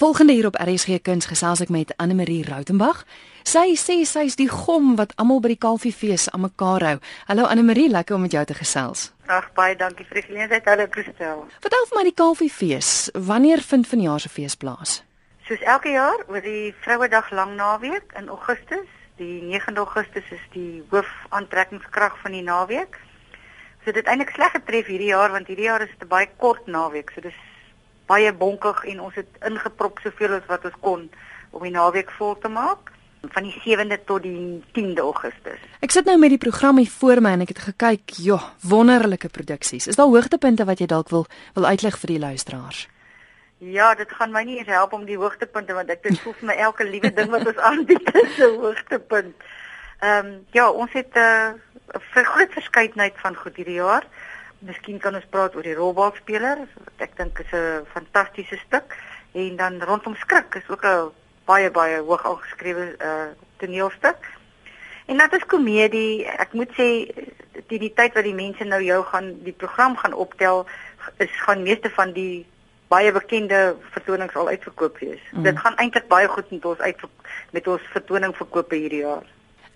Volgende hier op RSG Kuns gesels ek met Anne Marie Rautenbach. Sy sê sy's die gom wat almal by die Kalfiefees aan mekaar hou. Hallo Anne Marie, lekker om met jou te gesels. Ag baie dankie vir die geleentheid. Hallo Christel. Vertel vir my die Kalfiefees, wanneer vind vanjaar se fees plaas? Soos elke jaar oor die Vrouedag lang naweek in Augustus. Die 9de Augustus is die hoofaantrekkingskrag van die naweek. So dit eintlik sleg getref hierdie jaar want hierdie jaar is dit 'n baie kort naweek. So dis baie bonkig en ons het ingeprop soveel as wat ons kon om die naweek vol te maak van die 7de tot die 10de Augustus. Ek sit nou met die program hier voor my en ek het gekyk, joh, wonderlike produksies. Is daar hoogtepunte wat jy dalk wil wil uitlig vir die luisteraars? Ja, dit gaan my nie eens help om die hoogtepunte want ek dink voel vir my elke liewe ding wat ons aanbied is 'n hoogtepunt. Ehm um, ja, ons het eh, 'n uh, groot verskeidenheid van goed hierdie jaar. Miskien kan ons praat oor die rolbalspeler. Ek dink is 'n fantastiese stuk en dan rondom skrik is ook 'n baie baie hoog aangeskrewe uh toneelstuk. En dit is komedie. Ek moet sê die die tyd wat die mense nou jou gaan die program gaan optel is gaan meeste van die baie bekende vertonings al uitverkoop wees. Mm. Dit gaan eintlik baie goed met ons uit met ons vertoning verkoop hierdie jaar.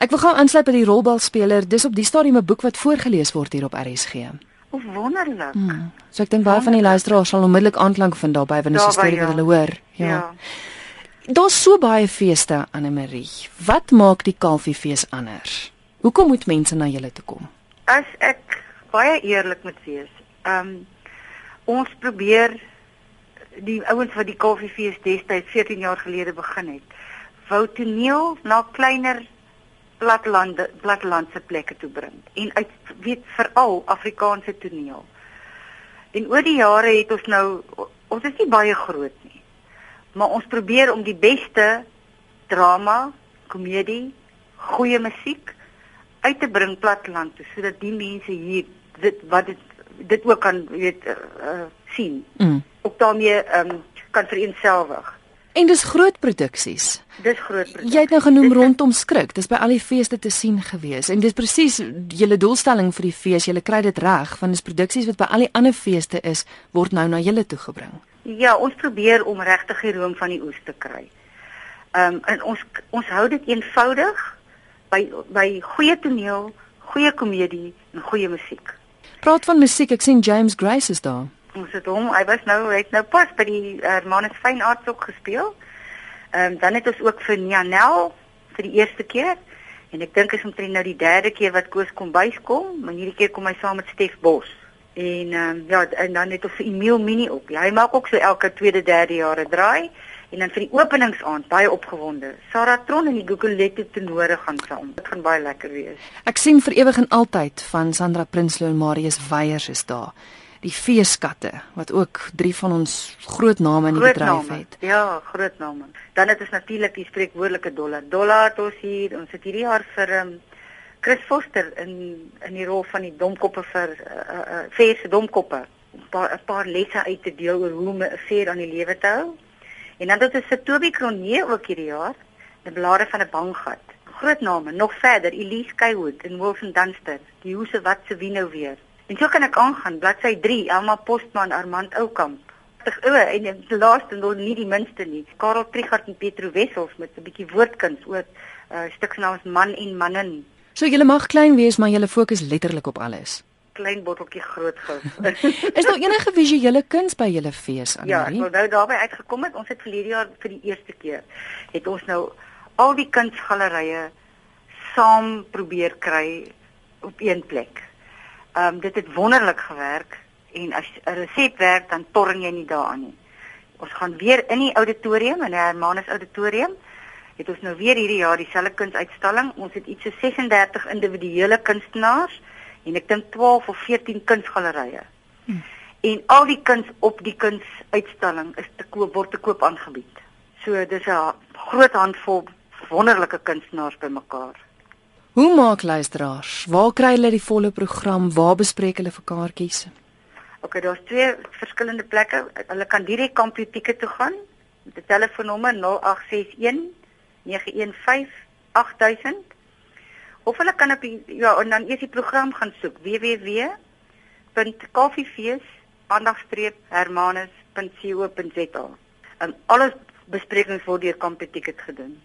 Ek wil gou aansluit by die rolbalspeler. Dis op die stadium 'n boek wat voorgeles word hier op RSG. Hoe wonderlik. Hmm. So ek dink baie van die luisteraars sal onmiddellik aanklank vind daarbey wanneer hulle storie ja. wat hulle hoor. Ja. ja. Daar's so baie feeste aan Marie. Wat maak die Kalfiefees anders? Hoekom moet mense na julle toe kom? As ek baie eerlik moet wees, ehm um, ons probeer die ouens wat die Kalfiefees destyds 14 jaar gelede begin het, wou toneel na kleiner platlande platlandse plekke toe bring en uit weet veral Afrikaanse toneel. En oor die jare het ons nou ons is nie baie groot nie. Maar ons probeer om die beste drama, komedie, goeie musiek uit te bring platland toe sodat die mense hier dit wat dit dit ook kan weet uh, uh, sien. Mm. Ook daarmee um, kan vereenselwig. En dis groot produksies. Dis groot produksies. Jy het nou genoem dis rondom skrik. Dis by al die feeste te sien gewees. En dis presies julle doelstelling vir die fees. Julle kry dit reg want dis produksies wat by al die ander feeste is word nou na julle toe gebring. Ja, ons probeer om regtig die room van die oes te kry. Ehm um, en ons ons hou dit eenvoudig by by goeie toneel, goeie komedie en goeie musiek. Praat van musiek, ek sien James Grace is daar ons het hom, hy was nou hy het nou pas by die Hermanus Fynarts ook gespeel. Ehm um, dan het ons ook vir Nianel vir die eerste keer en ek dink is omtrent nou die derde keer wat Koos kom byskom, maar hierdie keer kom hy saam met Stef Bos. En ehm um, ja, en dan het ons vir Emil Mini ook. Ja, hy maak ook so elke tweede derde jaar 'n draai en dan vir die openingsaand baie opgewonde. Sarah Tron en die Guguletto tenore gaan saam. Dit gaan baie lekker wees. Ek sien vir ewig en altyd van Sandra Prinsloo en Marius Weyers is daar die feeskatte wat ook drie van ons groot name in die groot bedryf name. het. Ja, groot name. Dan het ons natuurlik die spreekwoordelike dollar. Dollar het ons hier, ons het hierdie jaar vir um, Chris Foster in in die rol van die domkoppe vir uh, uh, fees domkoppe. 'n paar 'n paar lesse uit te deel oor hoe om 'n fees aan die lewe te hou. En dan het ons vir Toby Cronje ook hierdie jaar 'n blare van 'n banggat. Groot name, nog verder Elise Skywood en Wilson Dunster. Die hoese wat se wie nou weer. En so kan ek aangaan, bladsy 3, Elma Postman, Armand Oukamp. O, en die laaste nog nie die minste nie. Karel Trigard en Petro Wessels met 'n bietjie woordkuns oor 'n uh, stuk naams Man en Manin. So julle mag klein wees, maar julle fokus letterlik op alles. Klein botteltjie groot gou. is daar enige visuele kuns by julle fees aan? Ja, ek wil nou daarby uitgekom het. Ons het verlede jaar vir die eerste keer het ons nou al die kunsgalerye saam probeer kry op een plek. Ehm um, dit het wonderlik gewerk en as 'n resep werk dan torring jy nie daaraan nie. Ons gaan weer in die auditorium in die Hermanus auditorium. Het ons nou weer hierdie jaar dieselfde kunsuitstalling. Ons het iets so 36 individuele kunstenaars en ek dink 12 of 14 kunsgalerye. Hmm. En al die kuns op die kunsuitstalling is te koop word te koop aangebied. So dis 'n groot handvol wonderlike kunstenaars bymekaar. Hoe maak luisteraars? Waar kry hulle die volle program? Waar bespreek hulle vir kaartjies? OK, daar's twee verskillende plekke. Hulle kan direk Kampiotieke toe gaan 'n telefoonnommer 0861 915 8000 of hulle kan op die, ja, en dan eers die program gaan soek www.koffiefees.hermanus.co.za. En alles besprekings word deur Competicket gedoen.